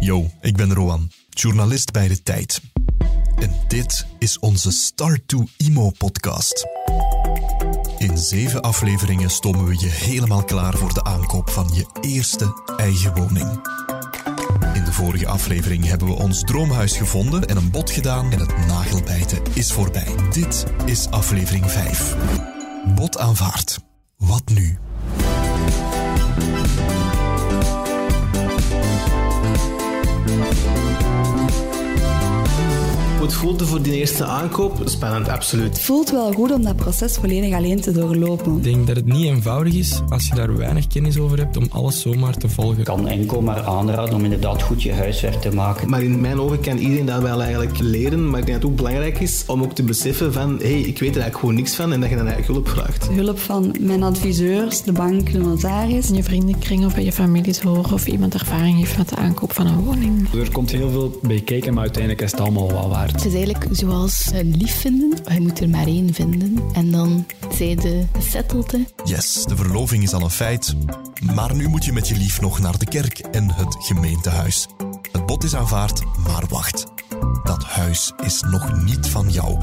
Yo, ik ben Roan, journalist bij De Tijd. En dit is onze Start to Imo podcast. In zeven afleveringen stomen we je helemaal klaar voor de aankoop van je eerste eigen woning. In de vorige aflevering hebben we ons droomhuis gevonden en een bod gedaan en het nagelbijten is voorbij. Dit is aflevering 5. Bod aanvaard. Wat nu? Het voelde voor die eerste aankoop? Spannend, absoluut. Het voelt wel goed om dat proces volledig alleen te doorlopen. Ik denk dat het niet eenvoudig is als je daar weinig kennis over hebt om alles zomaar te volgen. Ik kan enkel maar aanraden om inderdaad goed je huiswerk te maken. Maar in mijn ogen kan iedereen dat wel eigenlijk leren. Maar ik denk dat het ook belangrijk is om ook te beseffen van hé, hey, ik weet er eigenlijk gewoon niks van en dat je dan eigenlijk hulp vraagt. Hulp van mijn adviseurs, de bank, de notaris. Je vriendenkring of bij je familie te horen of iemand ervaring heeft met de aankoop van een woning. Er komt heel veel bij kijken, maar uiteindelijk is het allemaal wel waard. Het is eigenlijk zoals een lief vinden. Je moet er maar één vinden. En dan zij de settelde. Yes, de verloving is al een feit. Maar nu moet je met je lief nog naar de kerk en het gemeentehuis. Het bod is aanvaard, maar wacht. Dat huis is nog niet van jou.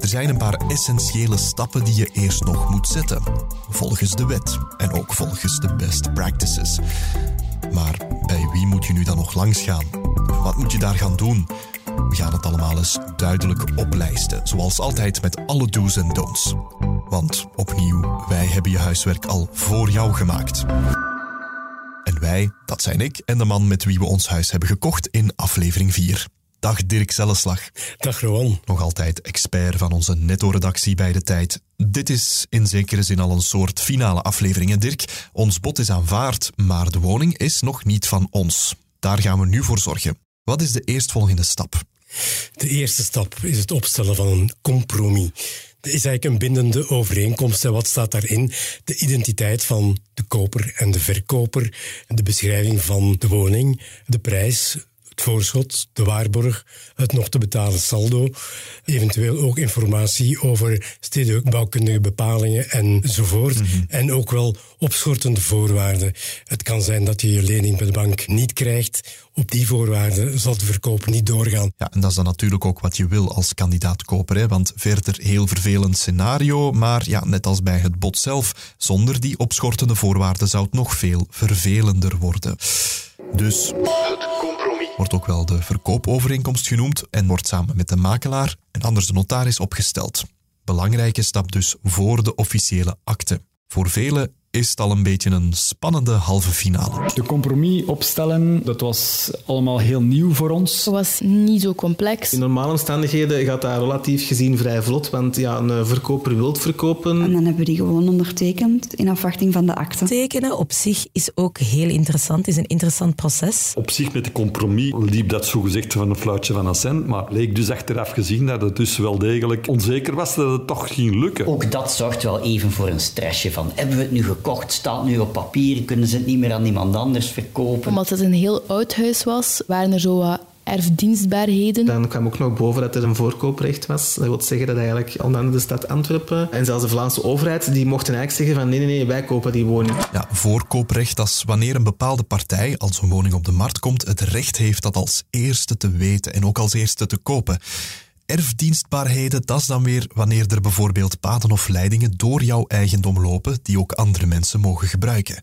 Er zijn een paar essentiële stappen die je eerst nog moet zetten. Volgens de wet en ook volgens de best practices. Maar bij wie moet je nu dan nog langs gaan? Wat moet je daar gaan doen? We gaan het allemaal eens duidelijk oplijsten, zoals altijd met alle do's en don'ts. Want opnieuw, wij hebben je huiswerk al voor jou gemaakt. En wij, dat zijn ik en de man met wie we ons huis hebben gekocht in aflevering 4. Dag Dirk Zelleslag. Dag Rowan. Nog altijd expert van onze netto-redactie bij de tijd. Dit is in zekere zin al een soort finale aflevering. En Dirk, ons bod is aanvaard, maar de woning is nog niet van ons. Daar gaan we nu voor zorgen. Wat is de eerstvolgende stap? De eerste stap is het opstellen van een compromis. Dat is eigenlijk een bindende overeenkomst. En wat staat daarin? De identiteit van de koper en de verkoper, de beschrijving van de woning, de prijs, het voorschot, de waarborg, het nog te betalen saldo, eventueel ook informatie over stedenbouwkundige bepalingen enzovoort. Mm En ook wel opschortende voorwaarden. Het kan zijn dat je je lening bij de bank niet krijgt. Op die voorwaarden zal de verkoop niet doorgaan. Ja, en dat is dan natuurlijk ook wat je wil als kandidaat-koper. Hè? Want verder heel vervelend scenario, maar ja, net als bij het bod zelf, zonder die opschortende voorwaarden zou het nog veel vervelender worden. Dus het wordt ook wel de verkoopovereenkomst genoemd en wordt samen met de makelaar en anders de notaris opgesteld. Belangrijke stap dus voor de officiële akte. Voor velen is het al een beetje een spannende halve finale. De compromis opstellen, dat was allemaal heel nieuw voor ons. Het was niet zo complex. In normale omstandigheden gaat dat relatief gezien vrij vlot, want ja, een verkoper wil verkopen. En dan hebben we die gewoon ondertekend in afwachting van de akte. Tekenen op zich is ook heel interessant, is een interessant proces. Op zich met de compromis liep dat zogezegd van een fluitje van een cent, maar leek dus achteraf gezien dat het dus wel degelijk onzeker was dat het toch ging lukken. Ook dat zorgt wel even voor een stressje van, hebben we het nu gekocht? staat nu op papier, kunnen ze het niet meer aan iemand anders verkopen. Omdat het een heel oud huis was, waren er zo wat erfdienstbaarheden. Dan kwam ook nog boven dat er een voorkooprecht was. Dat wil zeggen dat eigenlijk onder andere de stad Antwerpen en zelfs de Vlaamse overheid, die mochten eigenlijk zeggen van nee, nee, nee, wij kopen die woning. Ja, voorkooprecht, dat is wanneer een bepaalde partij, als een woning op de markt komt, het recht heeft dat als eerste te weten en ook als eerste te kopen. Erfdienstbaarheden, dat is dan weer wanneer er bijvoorbeeld paden of leidingen door jouw eigendom lopen die ook andere mensen mogen gebruiken.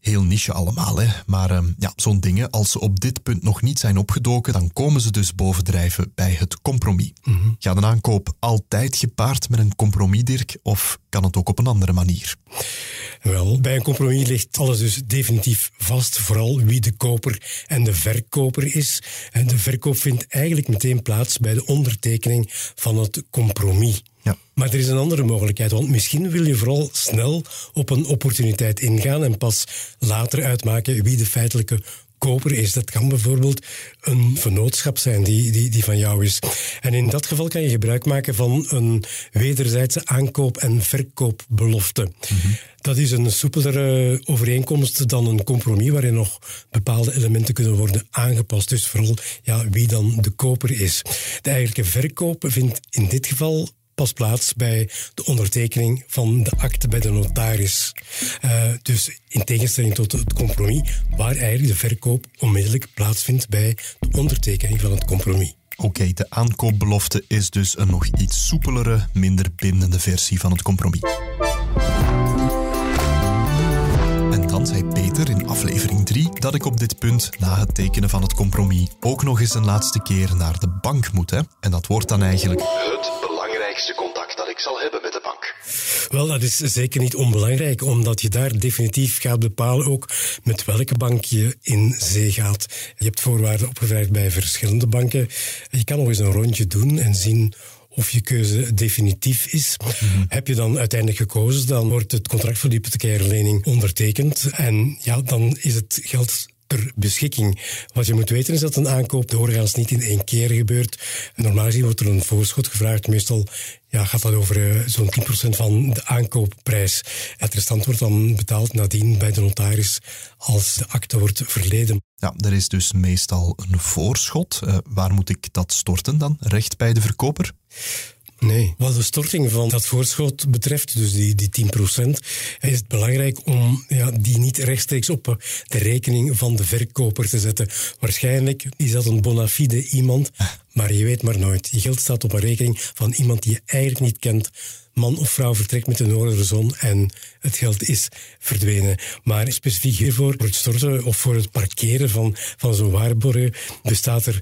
Heel niche allemaal, hè. Maar uh, ja, zo'n dingen, als ze op dit punt nog niet zijn opgedoken, dan komen ze dus bovendrijven bij het compromis. Mm -hmm. Gaat een aankoop altijd gepaard met een compromis, Dirk, of kan het ook op een andere manier? Wel, bij een compromis ligt alles dus definitief vast, vooral wie de koper en de verkoper is. En de verkoop vindt eigenlijk meteen plaats bij de ondertekening van het compromis. Ja. Maar er is een andere mogelijkheid, want misschien wil je vooral snel op een opportuniteit ingaan en pas later uitmaken wie de feitelijke koper is. Dat kan bijvoorbeeld een vennootschap zijn die, die, die van jou is. En in dat geval kan je gebruik maken van een wederzijdse aankoop- en verkoopbelofte. Mm -hmm. Dat is een soepelere overeenkomst dan een compromis waarin nog bepaalde elementen kunnen worden aangepast. Dus vooral ja, wie dan de koper is. De eigenlijke verkoop vindt in dit geval pas plaats bij de ondertekening van de akte bij de notaris. Uh, dus in tegenstelling tot het compromis, waar eigenlijk de verkoop onmiddellijk plaatsvindt bij de ondertekening van het compromis. Oké, de aankoopbelofte is dus een nog iets soepelere, minder bindende versie van het compromis. En dan zei Peter in aflevering 3 dat ik op dit punt, na het tekenen van het compromis, ook nog eens een laatste keer naar de bank moet. Hè? En dat wordt dan eigenlijk het zal hebben met de bank. Wel, dat is zeker niet onbelangrijk, omdat je daar definitief gaat bepalen ook met welke bank je in zee gaat. Je hebt voorwaarden opgevraagd bij verschillende banken. Je kan nog eens een rondje doen en zien of je keuze definitief is. Mhm. Heb je dan uiteindelijk gekozen, dan wordt het contract voor de hypothecaire lening ondertekend. En ja, dan is het geld ter beschikking. Wat je moet weten is dat een aankoop doorgaans niet in één keer gebeurt. Normaal gezien wordt er een voorschot gevraagd. Meestal ja, gaat dat over uh, zo'n 10% van de aankoopprijs. Het restant wordt dan betaald nadien bij de notaris als de akte wordt verleden. Ja, er is dus meestal een voorschot. Uh, waar moet ik dat storten dan? Recht bij de verkoper? Nee. Wat de storting van dat voorschot betreft, dus die, die 10%, is het belangrijk om ja, die niet rechtstreeks op de rekening van de verkoper te zetten. Waarschijnlijk is dat een bona fide iemand, maar je weet maar nooit. Je geld staat op een rekening van iemand die je eigenlijk niet kent. Man of vrouw vertrekt met de noordelijke zon en het geld is verdwenen. Maar specifiek hiervoor, voor het storten of voor het parkeren van, van zo'n waarborgen, bestaat er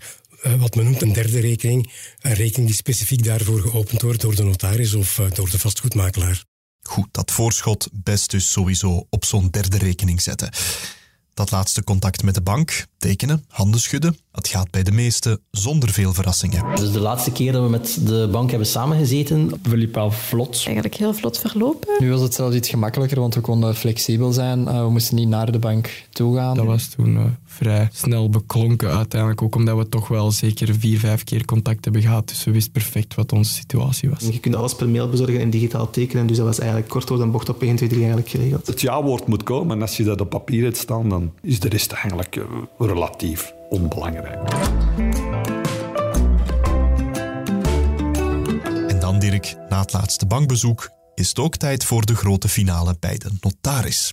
wat men noemt een derde rekening. Een rekening die specifiek daarvoor geopend wordt door de notaris of eh, door de vastgoedmakelaar. Goed, dat voorschot best dus sowieso op zo'n derde rekening zetten. Dat laatste contact met de bank, tekenen, handen schudden, dat gaat bij de meesten zonder veel verrassingen. Dus de laatste keer dat we met de bank hebben samengezeten... We liepen al vlot. Eigenlijk heel vlot verlopen. Nu was het zelfs iets gemakkelijker, want we konden flexibel zijn. Uh, we moesten niet naar de bank toe gaan. Dat was toen uh, vrij snel beklonken uiteindelijk. Ook omdat we toch wel zeker vier, vijf keer contact hebben gehad. Dus we wisten perfect wat onze situatie was. Je kunt alles per mail bezorgen en digitaal tekenen. Dus dat was eigenlijk kort door de bocht op 1, 2, 3 eigenlijk geregeld. Het ja-woord moet komen. En als je dat op papier hebt staan, dan is de rest eigenlijk uh, relatief onbelangrijk. En dan, Dirk, na het laatste bankbezoek is het ook tijd voor de grote finale bij de notaris.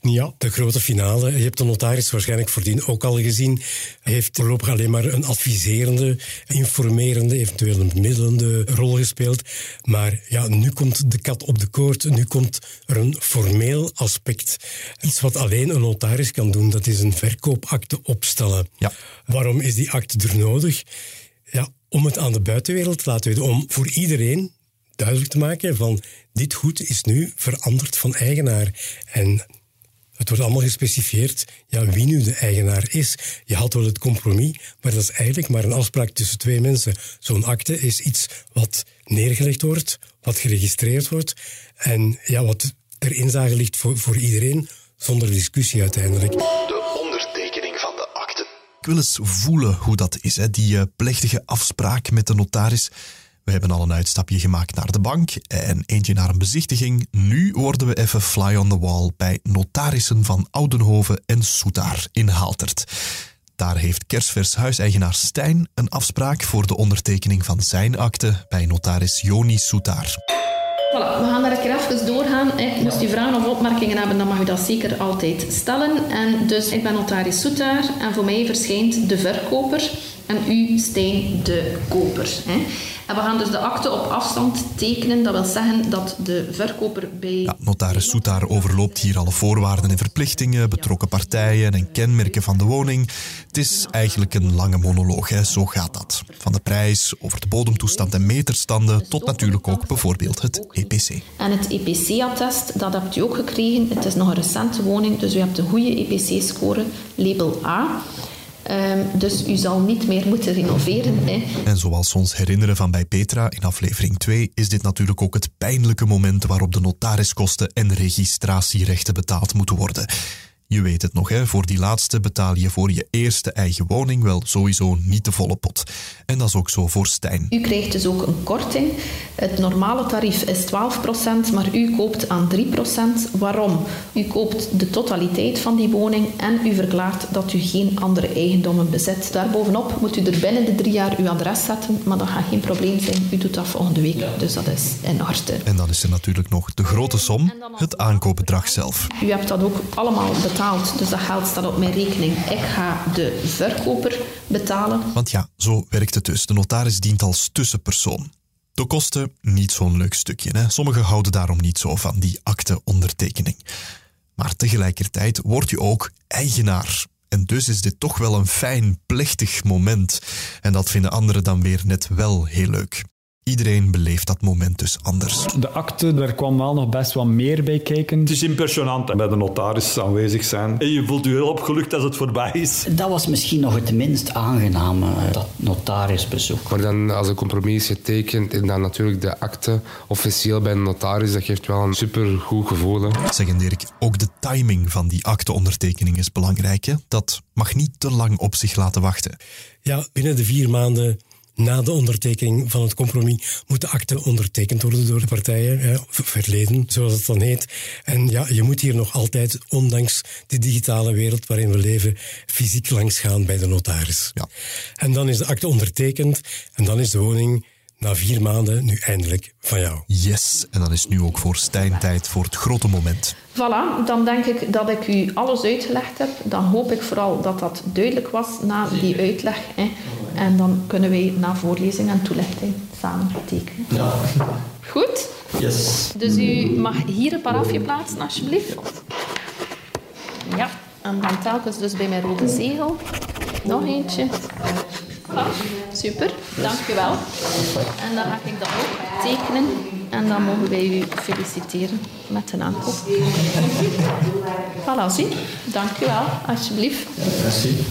Ja, de grote finale. Je hebt de notaris waarschijnlijk voordien ook al gezien. Hij heeft voorlopig alleen maar een adviserende, informerende, eventueel een bemiddelende rol gespeeld. Maar ja, nu komt de kat op de koord. Nu komt er een formeel aspect. Iets wat alleen een notaris kan doen, dat is een verkoopakte opstellen. Ja. Waarom is die akte er nodig? Ja, om het aan de buitenwereld te laten weten, om voor iedereen duidelijk te maken van dit goed is nu veranderd van eigenaar. En het wordt allemaal gespecifieerd ja, wie nu de eigenaar is. Je had wel het compromis, maar dat is eigenlijk maar een afspraak tussen twee mensen. Zo'n akte is iets wat neergelegd wordt, wat geregistreerd wordt en ja, wat ter inzage ligt voor, voor iedereen, zonder discussie uiteindelijk. De ondertekening van de akte. Ik wil eens voelen hoe dat is, hè? die uh, plechtige afspraak met de notaris. We hebben al een uitstapje gemaakt naar de bank en eentje naar een bezichtiging. Nu worden we even fly on the wall bij notarissen van Oudenhoven en Soetaar in Haaltert. Daar heeft kerstvers huiseigenaar Stijn een afspraak voor de ondertekening van zijn akte bij notaris Joni Soetaar. Voilà, we gaan daar een keer even doorgaan. Hè. Moest u vragen of opmerkingen hebben, dan mag u dat zeker altijd stellen. En dus, ik ben notaris Soetaar en voor mij verschijnt de verkoper en u, Stijn, de koper. Hè. En we gaan dus de akte op afstand tekenen. Dat wil zeggen dat de verkoper bij... Ja, notaris Soetaar overloopt hier alle voorwaarden en verplichtingen, betrokken partijen en kenmerken van de woning. Het is eigenlijk een lange monoloog, hè. zo gaat dat. Van de prijs, over de bodemtoestand en meterstanden, tot natuurlijk ook bijvoorbeeld het EPC. En het EPC-attest, dat hebt u ook gekregen. Het is nog een recente woning, dus u hebt een goede EPC-score, label A. Um, dus u zal niet meer moeten renoveren. Hè. En zoals we ons herinneren van bij Petra in aflevering 2, is dit natuurlijk ook het pijnlijke moment waarop de notariskosten en registratierechten betaald moeten worden. Je weet het nog, hè? voor die laatste betaal je voor je eerste eigen woning wel sowieso niet de volle pot. En dat is ook zo voor Stijn. U krijgt dus ook een korting. Het normale tarief is 12%, maar u koopt aan 3%. Waarom? U koopt de totaliteit van die woning en u verklaart dat u geen andere eigendommen bezit. Daarbovenop moet u er binnen de drie jaar uw adres zetten, maar dat gaat geen probleem zijn. U doet dat volgende week, dus dat is in orde. En dan is er natuurlijk nog de grote som, het aankoopbedrag zelf. U hebt dat ook allemaal betaald, dus dat geld staat op mijn rekening. Ik ga de verkoper betalen. Want ja, zo werkt het dus. De notaris dient als tussenpersoon. De kosten, niet zo'n leuk stukje. Hè? Sommigen houden daarom niet zo van die akte-ondertekening. Maar tegelijkertijd word je ook eigenaar. En dus is dit toch wel een fijn, plechtig moment. En dat vinden anderen dan weer net wel heel leuk. Iedereen beleeft dat moment dus anders. De akte, daar kwam wel nog best wat meer bij kijken. Het is impressionant bij de notaris aanwezig zijn. En je voelt je heel opgelucht als het voorbij is. Dat was misschien nog het minst aangename, dat notarisbezoek. Maar dan, als een compromis is getekend en dan natuurlijk de akte officieel bij een notaris, dat geeft wel een supergoed gevoel. Hè. Zeggen Dirk, ook de timing van die akteondertekening is belangrijk. Hè? Dat mag niet te lang op zich laten wachten. Ja, binnen de vier maanden na de ondertekening van het compromis moet de akte ondertekend worden door de partijen, hè, verleden, zoals het dan heet. En ja, je moet hier nog altijd, ondanks de digitale wereld waarin we leven, fysiek langs gaan bij de notaris. Ja. En dan is de akte ondertekend en dan is de woning na vier maanden nu eindelijk van jou. Yes, en dan is nu ook voor Stijn tijd voor het grote moment. Voilà, dan denk ik dat ik u alles uitgelegd heb. Dan hoop ik vooral dat dat duidelijk was na die uitleg. Hè. En dan kunnen wij na voorlezing en toelichting samen tekenen. Ja. Goed? Yes. Dus u mag hier een parafje plaatsen, alsjeblieft. Ja, en dan telkens dus bij mijn rode zegel. Nog eentje. Ah, super, dank u wel. En dan ga ik dat ook tekenen. En dan mogen wij u feliciteren met de aankoop. Voilà, zie. Dank u wel, alsjeblieft.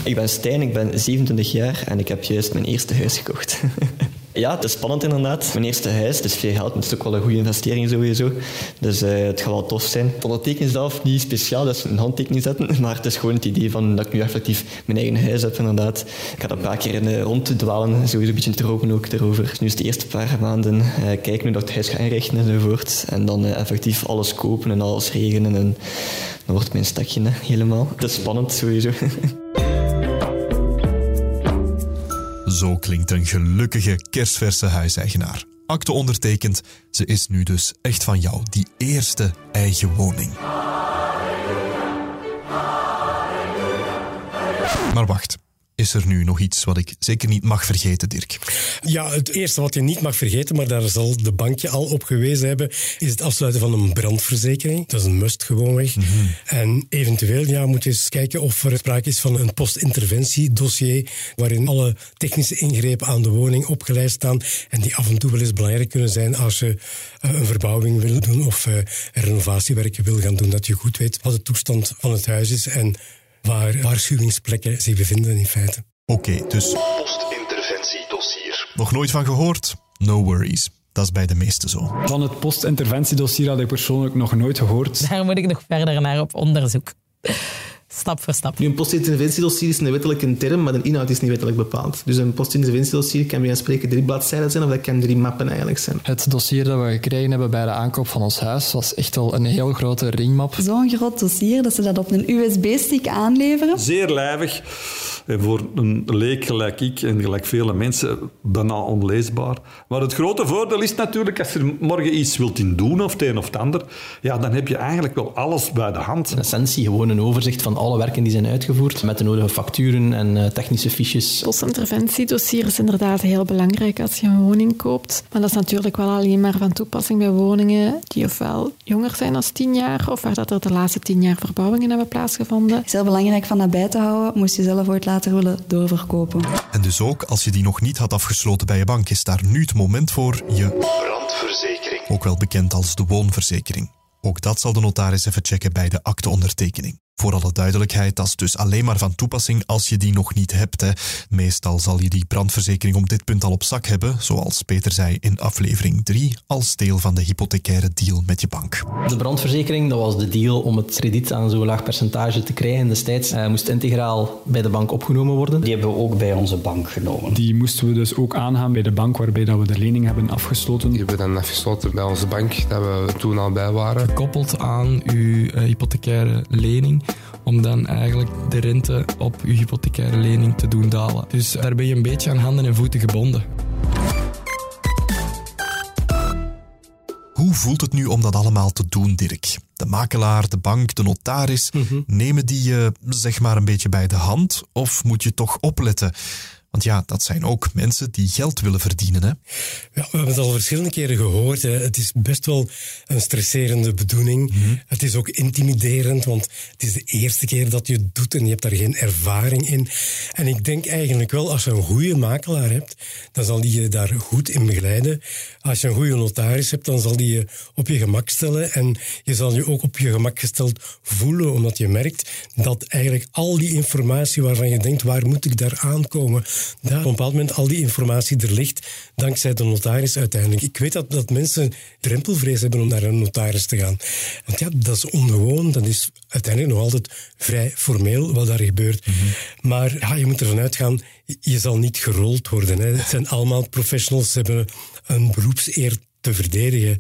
Ik ben Stijn, ik ben 27 jaar en ik heb juist mijn eerste huis gekocht. Ja, het is spannend inderdaad. Mijn eerste huis, is veel geld, maar het is ook wel een goede investering sowieso. Dus uh, het gaat wel tof zijn. Ondertekening zelf niet speciaal, dat is een handtekening zetten, maar het is gewoon het idee van dat ik nu effectief mijn eigen huis heb inderdaad. Ik dat een paar keer in, uh, rond sowieso een beetje drogen ook erover. Dus nu is het de eerste paar maanden uh, kijken hoe dat het huis ga inrichten enzovoort. En dan effectief alles kopen en alles regelen en dan wordt mijn stakje helemaal. Het is spannend sowieso. Zo klinkt een gelukkige kerstverse huiseigenaar. Akte ondertekend, ze is nu dus echt van jou, die eerste eigen woning. Maar wacht, is er nu nog iets wat ik zeker niet mag vergeten, Dirk? Ja, het eerste wat je niet mag vergeten, maar daar zal de bankje al op gewezen hebben, is het afsluiten van een brandverzekering. Dat is een must gewoonweg. Mm -hmm. En eventueel ja, moet je eens kijken of er sprake is van een postinterventiedossier, waarin alle technische ingrepen aan de woning opgeleid staan en die af en toe wel eens belangrijk kunnen zijn als je een verbouwing wil doen of een renovatiewerken wil gaan doen, dat je goed weet wat de toestand van het huis is en waar waarschuwingsplekken zich bevinden in feite. Oké, okay, dus... Postinterventiedossier. Nog nooit van gehoord? No worries. Dat is bij de meesten zo. Van het postinterventiedossier had ik persoonlijk nog nooit gehoord. Daar moet ik nog verder naar op onderzoek. Stap voor stap. Nu, een postinterventiedossier is een wettelijke term, maar de inhoud is niet wettelijk bepaald. Dus een postinterventiedossier kan bij spreken drie bladzijden zijn, of dat kan drie mappen eigenlijk zijn. Het dossier dat we gekregen hebben bij de aankoop van ons huis was echt wel een heel grote ringmap. Zo'n groot dossier dat ze dat op een USB-stick aanleveren. Zeer lijvig. En voor een leek gelijk ik en gelijk vele mensen bijna onleesbaar. Maar het grote voordeel is natuurlijk, als je morgen iets wilt in doen, of het een of het ander, ja, dan heb je eigenlijk wel alles bij de hand. In essentie gewoon een overzicht van alle werken die zijn uitgevoerd, met de nodige facturen en uh, technische fiches. Postinterventiedossier is inderdaad heel belangrijk als je een woning koopt. Maar dat is natuurlijk wel alleen maar van toepassing bij woningen die ofwel jonger zijn dan 10 jaar, of waar dat er de laatste 10 jaar verbouwingen hebben plaatsgevonden. Het is heel belangrijk van dat bij te houden, moest je zelf ooit later willen doorverkopen. En dus ook als je die nog niet had afgesloten bij je bank, is daar nu het moment voor je brandverzekering. Ook wel bekend als de woonverzekering. Ook dat zal de notaris even checken bij de akteondertekening. Voor alle duidelijkheid, dat is dus alleen maar van toepassing als je die nog niet hebt. Hè. Meestal zal je die brandverzekering op dit punt al op zak hebben, zoals Peter zei in aflevering 3, als deel van de hypothecaire deal met je bank. De brandverzekering, dat was de deal om het krediet aan zo'n laag percentage te krijgen. Destijds uh, moest integraal bij de bank opgenomen worden. Die hebben we ook bij onze bank genomen. Die moesten we dus ook aangaan bij de bank waarbij dat we de lening hebben afgesloten. Die hebben we dan afgesloten bij onze bank, daar we toen al bij waren. Gekoppeld aan uw uh, hypothecaire lening om dan eigenlijk de rente op je hypothecaire lening te doen dalen. Dus daar ben je een beetje aan handen en voeten gebonden. Hoe voelt het nu om dat allemaal te doen, Dirk? De makelaar, de bank, de notaris, nemen die je zeg maar een beetje bij de hand of moet je toch opletten? Want ja, dat zijn ook mensen die geld willen verdienen. Hè? Ja, we hebben het al verschillende keren gehoord. Hè. Het is best wel een stresserende bedoeling. Het is ook intimiderend, want het is de eerste keer dat je het doet en je hebt daar geen ervaring in. En ik denk eigenlijk wel, als je een goede makelaar hebt, dan zal die je daar goed in begeleiden. Als je een goede notaris hebt, dan zal die je op je gemak stellen. En je zal je ook op je gemak gesteld voelen, omdat je merkt dat eigenlijk al die informatie waarvan je denkt, waar moet ik daar aankomen? Dat op een bepaald moment al die informatie er ligt, dankzij de notaris uiteindelijk. Ik weet dat, dat mensen drempelvrees hebben om naar een notaris te gaan. Want ja, dat is ongewoon, dat is uiteindelijk nog altijd vrij formeel wat daar gebeurt. Maar ja, je moet ervan uitgaan, je zal niet gerold worden. Hè. Het zijn allemaal professionals, ze hebben een beroepseer te verdedigen.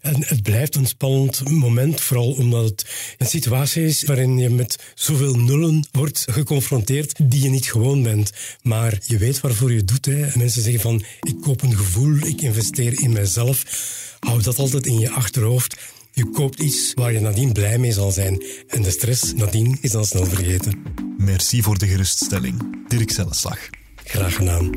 En het blijft een spannend moment, vooral omdat het een situatie is waarin je met zoveel nullen wordt geconfronteerd die je niet gewoon bent. Maar je weet waarvoor je het doet. Hè. Mensen zeggen van, ik koop een gevoel, ik investeer in mezelf. Hou dat altijd in je achterhoofd. Je koopt iets waar je nadien blij mee zal zijn. En de stress nadien is dan snel vergeten. Merci voor de geruststelling. Dirk Zellenslag. Graag gedaan.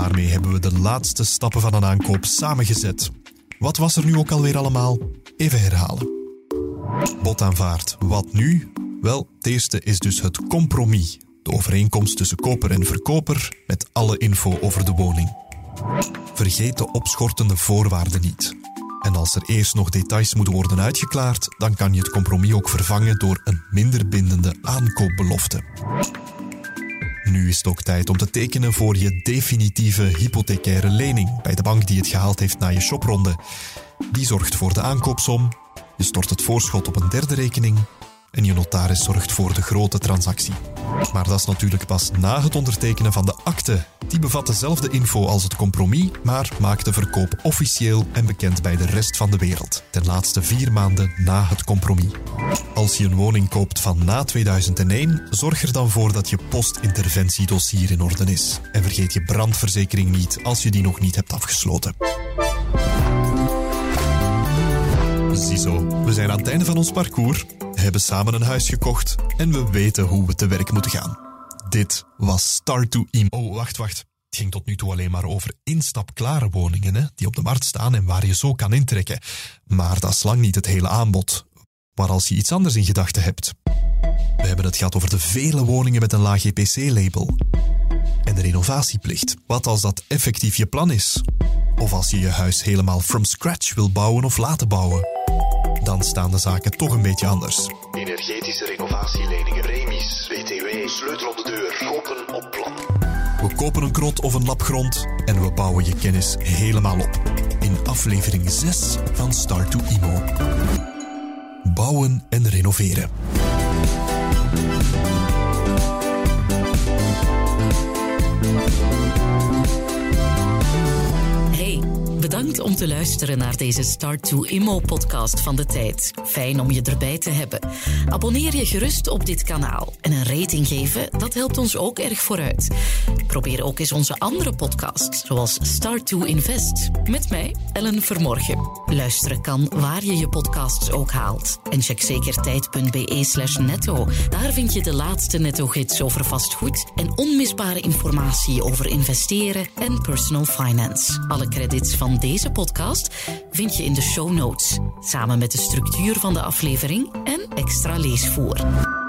Daarmee hebben we de laatste stappen van een aankoop samengezet. Wat was er nu ook alweer allemaal? Even herhalen. Bod aanvaard. Wat nu? Wel, het eerste is dus het compromis. De overeenkomst tussen koper en verkoper met alle info over de woning. Vergeet de opschortende voorwaarden niet. En als er eerst nog details moeten worden uitgeklaard, dan kan je het compromis ook vervangen door een minder bindende aankoopbelofte. Nu is het ook tijd om te tekenen voor je definitieve hypothecaire lening bij de bank die het gehaald heeft na je shopronde. Die zorgt voor de aankoopsom, je stort het voorschot op een derde rekening en je notaris zorgt voor de grote transactie. Maar dat is natuurlijk pas na het ondertekenen van de akte. Die bevat dezelfde info als het compromis, maar maakt de verkoop officieel en bekend bij de rest van de wereld. Ten laatste vier maanden na het compromis. Als je een woning koopt van na 2001, zorg er dan voor dat je postinterventiedossier in orde is. En vergeet je brandverzekering niet als je die nog niet hebt afgesloten. Ziezo, we zijn aan het einde van ons parcours, hebben samen een huis gekocht en we weten hoe we te werk moeten gaan. Dit was Start to Im. Oh, wacht, wacht. Het ging tot nu toe alleen maar over instapklare woningen, hè, die op de markt staan en waar je zo kan intrekken. Maar dat is lang niet het hele aanbod. Maar als je iets anders in gedachten hebt. We hebben het gehad over de vele woningen met een laag GPC-label. En de renovatieplicht. Wat als dat effectief je plan is? Of als je je huis helemaal from scratch wil bouwen of laten bouwen? Dan staan de zaken toch een beetje anders. Energetische renovatieleningen, remis, WTW, sleutel op de deur, kopen op plan. We kopen een krot of een lap grond en we bouwen je kennis helemaal op. In aflevering 6 van Start to Imo. Bouwen en renoveren. Bedankt om te luisteren naar deze Start to Immo podcast van de tijd. Fijn om je erbij te hebben. Abonneer je gerust op dit kanaal en een rating geven, dat helpt ons ook erg vooruit. Probeer ook eens onze andere podcasts, zoals Start to Invest, met mij, Ellen Vermorgen. Luisteren kan waar je je podcasts ook haalt. En check zeker tijd.be slash netto. Daar vind je de laatste netto-gids over vastgoed en onmisbare informatie over investeren en personal finance. Alle credits deze podcast vind je in de show notes, samen met de structuur van de aflevering en extra leesvoer.